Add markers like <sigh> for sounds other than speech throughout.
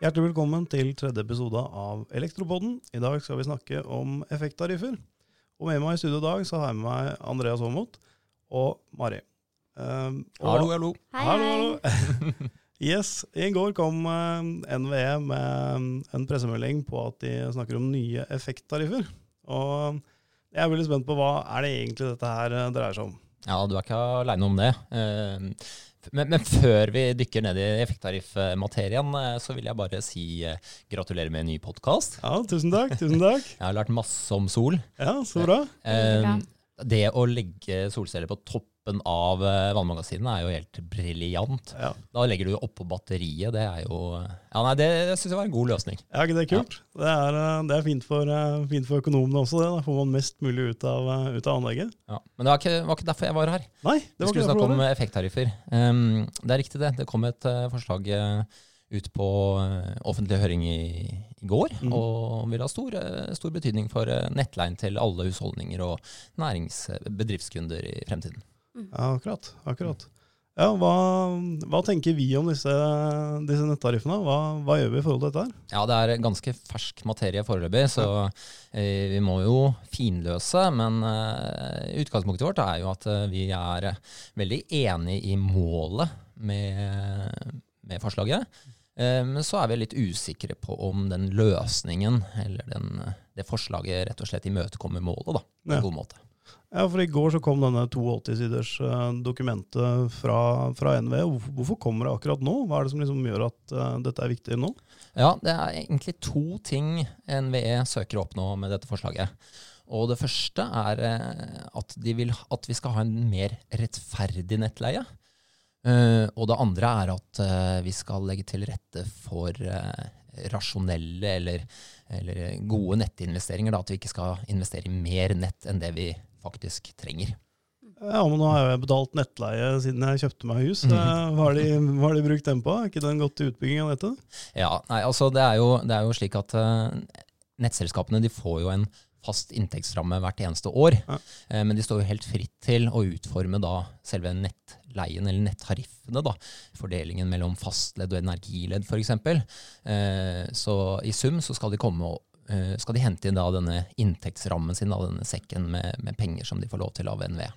Hjertelig velkommen til tredje episode av Elektropodden. I dag skal vi snakke om effekttariffer. Og med meg i studio i dag så har jeg med meg Andreas Aamodt og Mari. Um, og- Hallo, hallo. Hei, Hallo, hallo. <laughs> yes, I går kom uh, NVE med en pressemelding på at de snakker om nye effekttariffer. Og jeg er veldig spent på hva er det egentlig dette her eh, dreier seg om. Ja, du er ikke aleine om det. Eh, Men, men før vi dykker ned i effekttariffmaterien, eh, så vil jeg bare si eh, gratulerer med en ny podkast. Ja, tusen takk. tusen takk. Jeg har lært masse om sol. Ja, Så bra. Eh. Det å legge solceller på toppen av vannmagasinet er jo helt briljant. Ja, Da legger du oppå batteriet. Det er jo Ja, nei, det, det syns jeg var en god løsning. ja ikke det er kult? Det, er, eh, det er fint for, eh, fint for økonomene også, det. Da får man mest mulig ut av, eh, ut av anlegget. Ja. Men det var ikke, var ikke derfor jeg var her. Nei, Vi det var skulle snakke om effekttariffer. Um, det er riktig det. Det kom et uh, forslag uh, ut på eh, offentlig høring i, i går, mm. og vil ha stor, eh, stor betydning for nettleien til alle husholdninger og nærings- bedriftskunder i fremtiden. Ja, akkurat. akkurat. Ja, hva, hva tenker vi om disse, disse nettariffene? Hva, hva gjør vi i forhold til dette her? Ja, det er ganske fersk materie foreløpig, så eh, vi må jo finløse. Men eh, utgangspunktet vårt er jo at eh, vi er veldig enig i målet med, med forslaget. Eh, men så er vi litt usikre på om den løsningen eller den, det forslaget rett og slett imøtekommer målet da, på Ja. en god måte. Ja, for I går så kom denne 82-siders eh, dokumentet fra, fra NVE. Hvorfor, kommer det akkurat nå? Hva er det som liksom gjør at uh, dette er viktig nå? Ja, det er egentlig to ting NVE søker å oppnå med dette forslaget. Og det første er eh, at de vil at vi skal ha en mer rettferdig nettleie. Uh, og det andre er at uh, vi skal legge til rette for eh, rasjonelle eller, eller gode nettinvesteringer. Da, at vi ikke skal investere i mer nett enn det vi faktisk trenger. Ja, men Nå har jeg betalt nettleie siden jeg kjøpte meg hus. Mhm. Eh, Hva har de, hva har de brukt den på? Er ikke den gått til utbygging av dette? Ja, nei, altså det er jo, det er jo slik at eh, nettselskapene de får jo en fast inntektsramme hvert eneste år, Ja. eh, men de står jo helt fritt til å utforme da selve nettleien eller nettariffene. da, Fordelingen mellom fastledd og energiledd f.eks. Eh, så i sum så skal de komme eh, skal de hente inn da denne inntektsrammen sin, da, denne sekken med, med penger som de får lov til av NVE.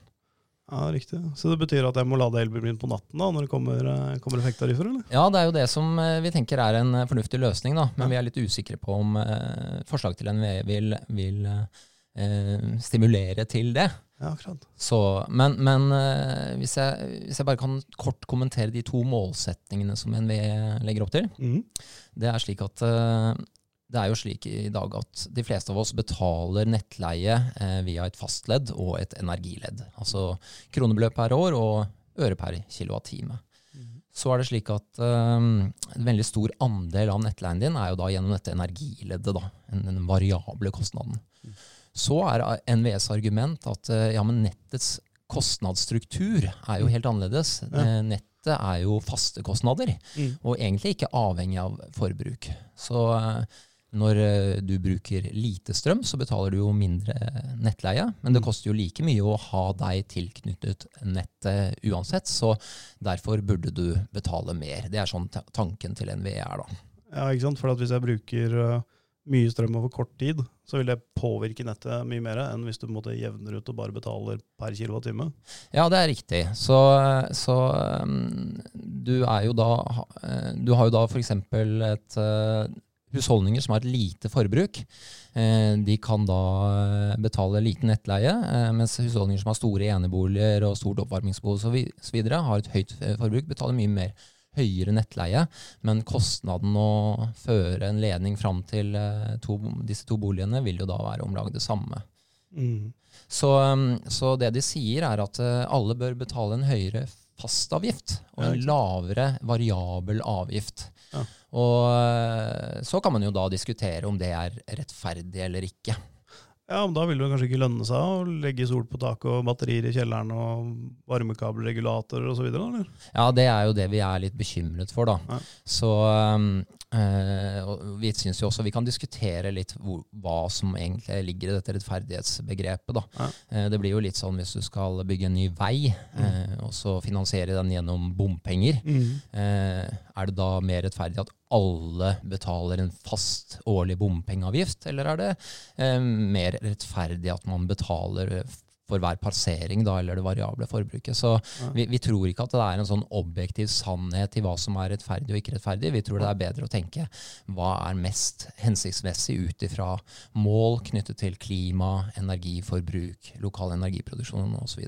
Ja, Riktig. Så det betyr at jeg må lade elbilen min på natten da, når det kommer, eh, kommer effekttariffer? eller? Ja, det er jo det som eh, vi tenker er en fornuftig løsning, da. Men Ja. vi er litt usikre på om eh, forslaget til NVE vil, vil eh, stimulere til det. Ja, akkurat. Så, men men eh, hvis, jeg, hvis jeg bare kan kort kommentere de to målsettingene som NVE legger opp til. Mm. Det er slik at eh, det er jo slik i dag at de fleste av oss betaler nettleie eh, via et fastledd og et energiledd. Altså kronebeløp per år og øre per kilowattime. Så er det slik at eh, en veldig stor andel av nettleien din er jo da gjennom dette energileddet, da, den, variable kostnaden. Så er NVEs argument at eh, ja, men nettets kostnadsstruktur er jo helt annerledes. Ja. Eh, Nettet er jo faste kostnader Mm. og egentlig ikke avhengig av forbruk. Så eh, når du bruker lite strøm, så betaler du jo mindre nettleie, men det Mm. koster jo like mye å ha deg tilknyttet nettet uansett, så derfor burde du betale mer. Det er sånn tanken til NVE er, da. Ja, ikke sant? For at hvis jeg bruker mye strøm over kort tid, så vil det påvirke nettet mye mer enn hvis du måtte jevner ut og bare betaler per kilowattime. Ja, det er riktig. Så, så um, du er jo da eh, Du har jo da f.eks. et eh, husholdninger som har et lite forbruk. Eh, de kan da betale liten nettleie, mens husholdninger som har store eneboliger og stort oppvarmingsbehov osv., har et høyt forbruk, betaler mye mer høyere nettleie, men kostnaden å føre en ledning fram til eh, to, disse to boligene vil jo da være om lag det samme. Mm. Så, um, så det de sier er at eh, alle bør betale en høyere fastavgift og en lavere variabel avgift. Ja. Og eh, så kan man jo da diskutere om det er rettferdig eller ikke. Ja, men da vil det kanskje ikke lønne seg å legge sol på taket og batterier i kjelleren og varmekabelregulatorer osv.? Ja, det er jo det vi er litt bekymret for, da. Ja. Så, um, Eh, og vi syns jo også vi kan diskutere litt hvor, hva som egentlig ligger i dette rettferdighetsbegrepet. Ja. Eh, det blir jo litt sånn hvis du skal bygge en ny vei, eh, og så finansiere den gjennom bompenger. Mm. er det da mer rettferdig at alle betaler en fast årlig bompengeavgift, eller er det mer rettferdig at man betaler for hver passering, da, eller det variable forbruket. Så Ja. vi, vi tror ikke at det er en sånn objektiv sannhet i hva som er rettferdig og ikke rettferdig. Vi tror det er bedre å tenke hva er mest hensiktsmessig ut ifra mål knyttet til klima, energiforbruk, lokal energiproduksjon osv.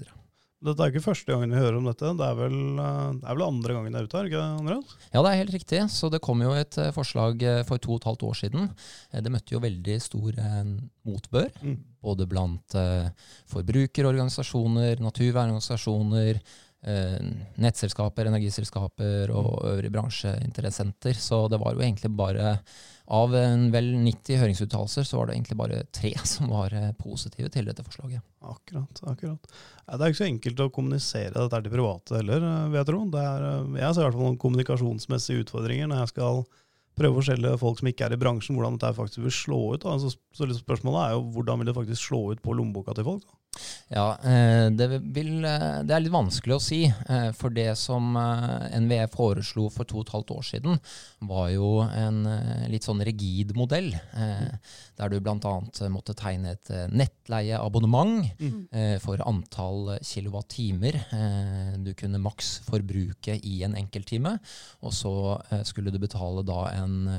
Dette er ikke første gangen vi hører om dette. Det er vel, eh, det er vel andre gangen det er ute her, ikke det, Andreas? Ja, det er helt riktig. Så det kom jo et eh, forslag eh, for to og et halvt år siden. Det møtte jo veldig stor motbør, Mm. både blant forbrukerorganisasjoner, naturvernorganisasjoner, nettselskaper, energiselskaper og øvrige bransjeinteressenter. Så det var jo egentlig bare av vel 90 høringsuttalelser, så var det egentlig bare tre <laughs> som var eh, positive til dette forslaget. Akkurat. akkurat. Det er ikke så enkelt å kommunisere dette til private heller, eh, vil jeg tro. Er, eh, jeg ser i hvert fall noen kommunikasjonsmessige utfordringer når jeg skal prøve å skjelle folk som ikke er i bransjen, hvordan dette faktisk vil slå ut. Da. Så, spørsmålet er jo hvordan vil det faktisk slå ut på lommeboka til folk? Da? Ja, eh, det, vil, eh, det er litt vanskelig å si. eh, For det som NVE foreslo for to og et halvt år siden, var jo en litt sånn rigid modell. Der du bl.a. måtte tegne et nettleieabonnement Mm. for antall kilowattimer du kunne maks forbruke i en enkelttime. Og så skulle du betale da en,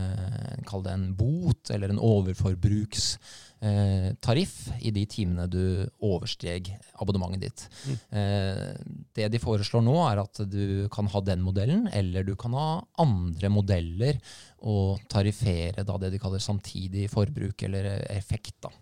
kall det en bot, eller en overforbruks tariff i de timene du oversteg abonnementet ditt. Mm. Eh, det de foreslår nå, er at du kan ha den modellen, eller du kan ha andre modeller og tariffere da det de kaller samtidig forbruk eller effekt. da.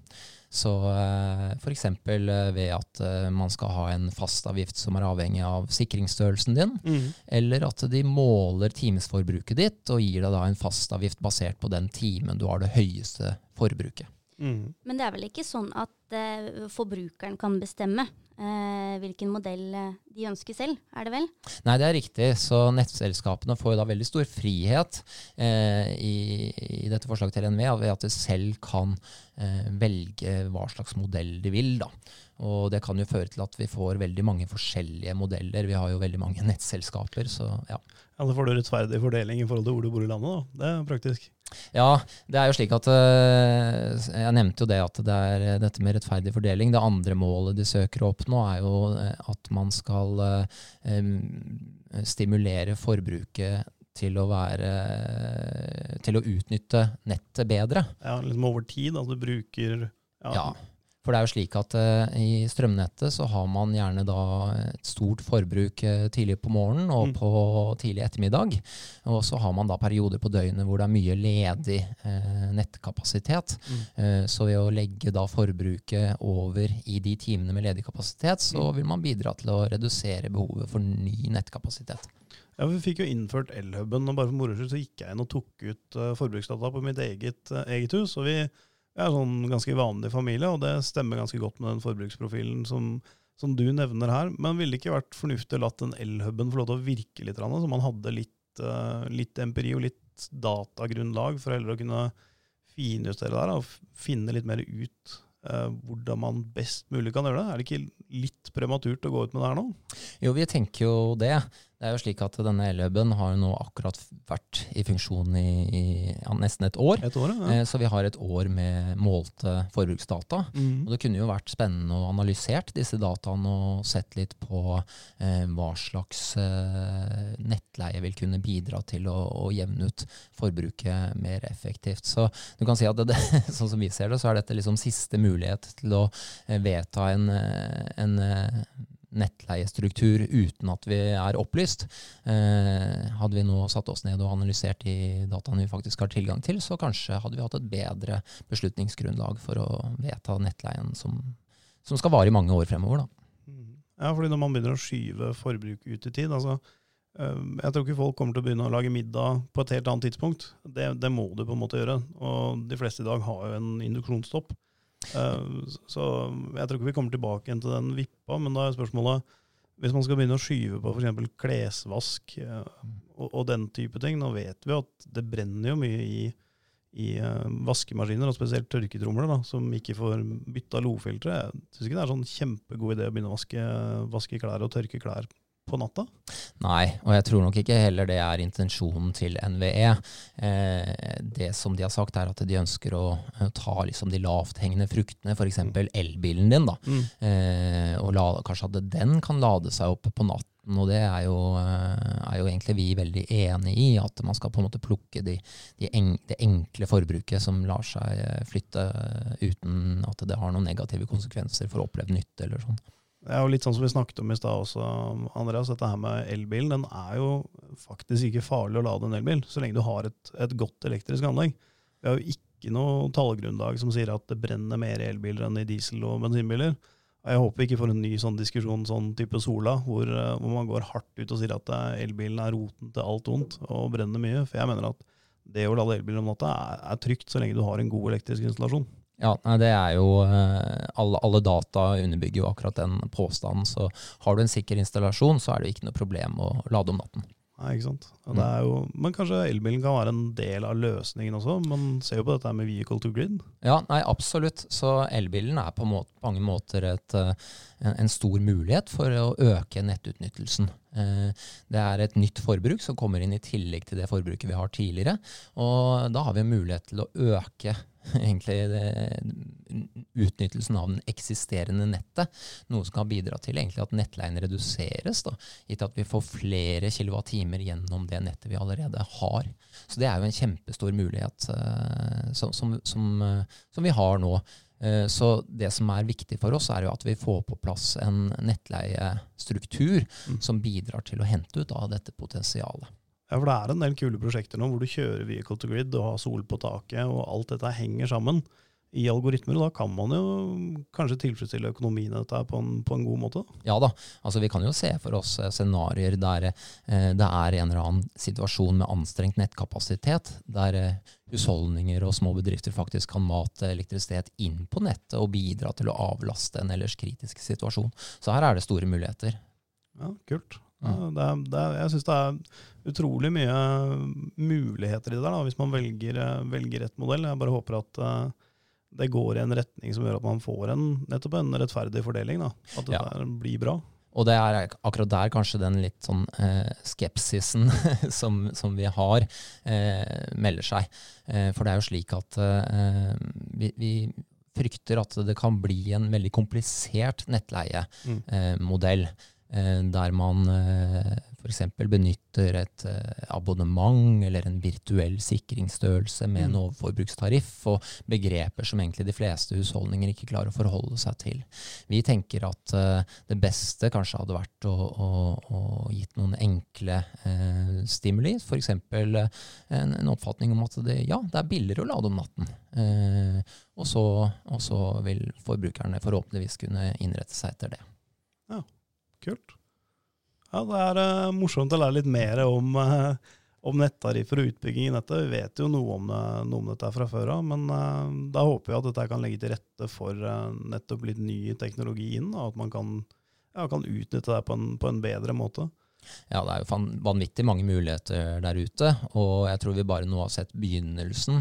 Så eh, f.eks. ved at eh, man skal ha en fastavgift som er avhengig av sikringsstørrelsen din, Mm. eller at de måler timesforbruket ditt og gir deg da en fastavgift basert på den timen du har det høyeste forbruket. Mm. Men det er vel ikke sånn at eh, forbrukeren kan bestemme eh, hvilken modell eh, de ønsker selv, er det vel? Nei, det er riktig. Så nettselskapene får jo da veldig stor frihet eh, i, i dette forslaget til NVE ved at de selv kan eh, velge hva slags modell de vil. da. Og det kan jo føre til at vi får veldig mange forskjellige modeller. Vi har jo veldig mange <laughs> nettselskaper, så ja. Ja, Da får du rettferdig fordeling i forhold til hvor du bor i landet. da. Det er praktisk. Ja, det er jo slik at Jeg nevnte jo det at det er dette med rettferdig fordeling. Det andre målet de søker å oppnå, er jo eh, at man skal eh, stimulere forbruket til å være Til å utnytte nettet bedre. Ja, liksom over tid. Altså du bruker Ja. For det er jo slik at eh, i strømnettet så har man gjerne da et stort forbruk eh, tidlig på morgenen og Mm. på tidlig ettermiddag. Og så har man da perioder på døgnet hvor det er mye ledig eh, nettkapasitet. Mm. Så ved å legge da forbruket over i de timene med ledig kapasitet, så Mm. vil man bidra til å redusere behovet for ny nettkapasitet. Ja, Vi fikk jo innført elhuben, og bare for moro skyld så gikk jeg inn og tok ut forbruksdata på mitt eget, eget hus. og vi vi er en sånn ganske vanlig familie, og det stemmer ganske godt med den forbruksprofilen som, som du nevner her. Men ville det ikke vært fornuftig å la den elhuben få lov til å virke litt, så man hadde litt, eh, litt empiri og litt datagrunnlag for heller å kunne finjustere der, og finne litt mer ut eh, hvordan man best mulig kan gjøre det? Er det ikke litt prematurt å gå ut med det her nå? Jo, vi tenker jo det. Det er jo slik at denne elhuben har jo nå akkurat vært i funksjon i, i ja, nesten et år. Et år, ja. Eh, Så vi har et år med målte forbruksdata. Mm. Og det kunne jo vært spennende å analysert disse dataene og sett litt på eh, hva slags eh, nettleie vil kunne bidra til å, å jevne ut forbruket mer effektivt. Så du kan si at det, det, <laughs> sånn som vi ser det, så er dette liksom siste mulighet til å eh, vedta en, eh, en nettleiestruktur uten at vi er opplyst. Eh, hadde vi nå satt oss ned og analysert de dataene vi faktisk har tilgang til, så kanskje hadde vi hatt et bedre beslutningsgrunnlag for å vedta nettleien som, som skal vare i mange år fremover. Da. Mm. Ja, fordi når man begynner å skyve forbruk ut i tid altså, øh, Jeg tror ikke folk kommer til å begynne å lage middag på et helt annet tidspunkt. Det, det må du på en måte gjøre. Og de fleste i dag har jo en induksjonsstopp. Eh, Så jeg tror ikke vi kommer tilbake igjen til den vippa, men da er spørsmålet hvis man skal begynne å skyve på f.eks. klesvask eh, og, og den type ting Nå vet vi at det brenner jo mye i, i eh, vaskemaskiner, og spesielt tørketromler, da, som ikke får bytta lofiltre. Jeg syns ikke det er sånn kjempegod idé å begynne å vaske, vaske klær og tørke klær på natta. Nei, og jeg tror nok ikke heller det er intensjonen til NVE. Eh, det som de har sagt, er at de ønsker å ta liksom de lavthengende fruktene, f.eks. elbilen din, da. Mm. Eh, og la, kanskje at den kan lade seg opp på natten. Og det er jo, eh, er jo egentlig vi veldig enig i, at man skal på en måte plukke de, de en, det enkle forbruket som lar seg flytte uten at det har noen negative konsekvenser for opplevd nytte eller sånn. Det er jo litt sånn som vi snakket om i stad også, Andreas. Dette her med elbilen, den er jo faktisk ikke farlig å lade en elbil, så lenge du har et, et godt elektrisk anlegg. Vi har jo ikke noe tallgrunnlag som sier at det brenner mer elbiler enn i diesel- og bensinbiler. Jeg håper vi ikke får en ny sånn diskusjon sånn type Sola, hvor, eh, hvor man går hardt ut og sier at eh, elbilen er roten til alt ondt og brenner mye. For jeg mener at det å lade elbil om natta er, er trygt så lenge du har en god elektrisk installasjon. Ja, det er jo eh, alle, alle data underbygger jo akkurat den påstanden. Så har du en sikker installasjon, så er det ikke noe problem å lade om natten. Nei, ikke sant? Det er jo, men kanskje elbilen kan være en del av løsningen også? Man ser jo på dette med vehicle to grid. Ja, nei, absolutt. Så elbilen er på må mange måter et, eh, en, en stor mulighet for å øke nettutnyttelsen. Eh, Det er et nytt forbruk som kommer inn i tillegg til det forbruket vi har tidligere. Og da har vi mulighet til å øke <laughs> egentlig det, utnyttelsen av den eksisterende nettet. Noe som kan bidra til egentlig at nettleien reduseres, da, gitt at vi får flere kilowattimer gjennom det nettet vi allerede har. Så det er jo en kjempestor mulighet uh, som, som, som, uh, som vi har nå. Eh, Så det som er viktig for oss, er jo at vi får på plass en nettleiestruktur Mm. som bidrar til å hente ut av dette potensialet. Ja, for det er en del kule prosjekter nå hvor du kjører vehicle to grid og har sol på taket, og alt dette henger sammen i algoritmer. Og da kan man jo kanskje tilfredsstille økonomien i dette på en, på en god måte. Ja da, altså vi kan jo se for oss eh, scenarioer der eh, det er en eller annen situasjon med anstrengt nettkapasitet, der eh, husholdninger og små bedrifter faktisk kan mate elektrisitet inn på nettet og bidra til å avlaste en ellers kritisk situasjon. Så her er det store muligheter. Ja, kult. Ja, det er, det er, jeg syns det er utrolig mye muligheter i det der, da, hvis man velger, eh, velger rett modell. Jeg bare håper at eh, det går i en retning som gjør at man får en, nettopp en rettferdig fordeling. Da. At det Ja. der blir bra. Og det er akkurat der kanskje den litt sånn eh, skepsisen <laughs> som, som vi har, eh, melder seg. Eh, for det er jo slik at eh, vi, vi frykter at det kan bli en veldig komplisert Mm. nettleiemodell. Eh, der man eh, f.eks. benytter et eh, abonnement eller en virtuell sikringsstørrelse med en Mm. overforbrukstariff, og begreper som egentlig de fleste husholdninger ikke klarer å forholde seg til. Vi tenker at eh, det beste kanskje hadde vært å, å, å gitt noen enkle eh, stimuli, f.eks. En, en oppfatning om at det, ja, det er billigere å lade om natten. Eh, og, så, og så vil forbrukerne forhåpentligvis kunne innrette seg etter det. Ja, Kult. Ja, det er uh, morsomt å lære litt mer om, uh, om nettariffer og utbygging i nettet. Vi vet jo noe om, noe om dette fra før av, men uh, da håper vi at dette kan legge til rette for nettopp litt ny teknologi inn, og at man kan, ja, kan utnytte det på en, på en bedre måte. Ja, det er jo vanvittig mange muligheter der ute, og jeg tror vi bare nå har sett begynnelsen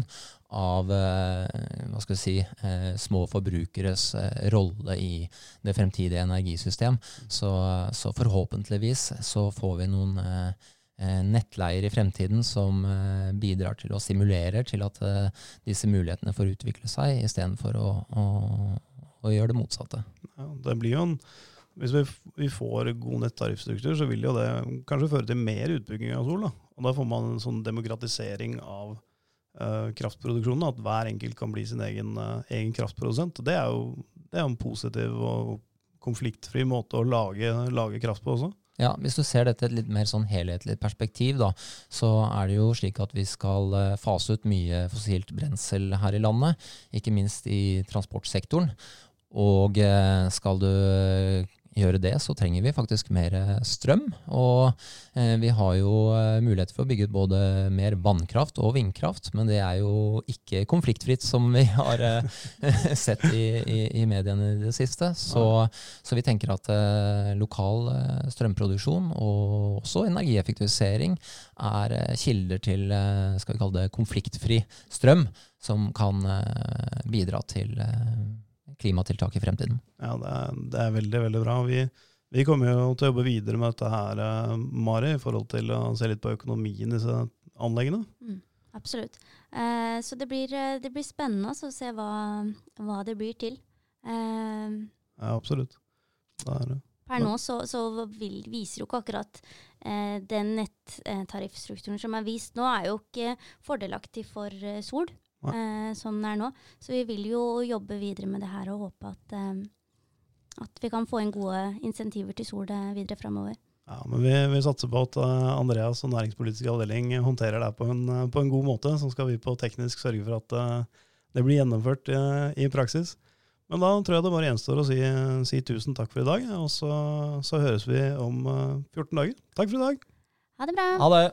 av eh, hva skal vi si, eh, små forbrukeres eh, rolle i det fremtidige energisystem. Så, så forhåpentligvis så får vi noen nettleier i fremtiden som bidrar til å stimulerer til at disse mulighetene får utvikle seg, istedenfor å, å, å gjøre det motsatte. Ja, det blir jo en, hvis vi, får god nettariffstruktur, så vil jo det kanskje føre til mer utbygging av sol. Da. Og da får man en sånn demokratisering av kraftproduksjonen, at hver enkelt kan bli sin egen, eh, egen kraftprodusent. Det er jo det er en positiv og konfliktfri måte å lage, lage kraft på også. Ja, Hvis du ser dette i et litt mer sånn helhetlig perspektiv, da, så er det jo slik at vi skal eh, fase ut mye fossilt brensel her i landet, ikke minst i transportsektoren. Og eh, skal du gjøre det, så trenger vi faktisk mer strøm. Og eh, vi har jo muligheter mulighet for å bygge ut både mer vannkraft og vindkraft, men det er jo ikke konfliktfritt, som vi har eh, <laughs> sett i, i, i, mediene i det siste. Så, så vi tenker at eh, lokal eh, strømproduksjon og også energieffektivisering er eh, kilder til skal vi kalle det konfliktfri strøm, som kan bidra til klimatiltak i fremtiden. Ja, det er, det er veldig, veldig bra. Vi, vi, kommer jo til å jobbe videre med dette her, eh, Mari, i forhold til å se litt på økonomien i disse anleggene. Mm, absolutt. Eh, så det blir, eh, det blir, spennende å se hva, hva, det blir til. Eh, ja, absolutt. Det er det. Per nå så, så vil, viser jo ikke akkurat eh, den nettariffstrukturen som er vist nå, er jo ikke fordelaktig for eh, Sol eh, sånn det er nå. Så vi vil jo jobbe videre med det her og håpe at, eh, at vi kan få inn gode insentiver til Sol videre framover. Ja, men vi, vi, satser på at uh, Andreas og næringspolitisk avdeling håndterer det på en, uh, på en, god måte. Så skal vi på teknisk sørge for at det blir gjennomført i praksis. Men da tror jeg det bare gjenstår å si, si tusen takk for i dag, og så, så høres vi om 14 dager. Takk for i dag. Ha det bra. Ha det.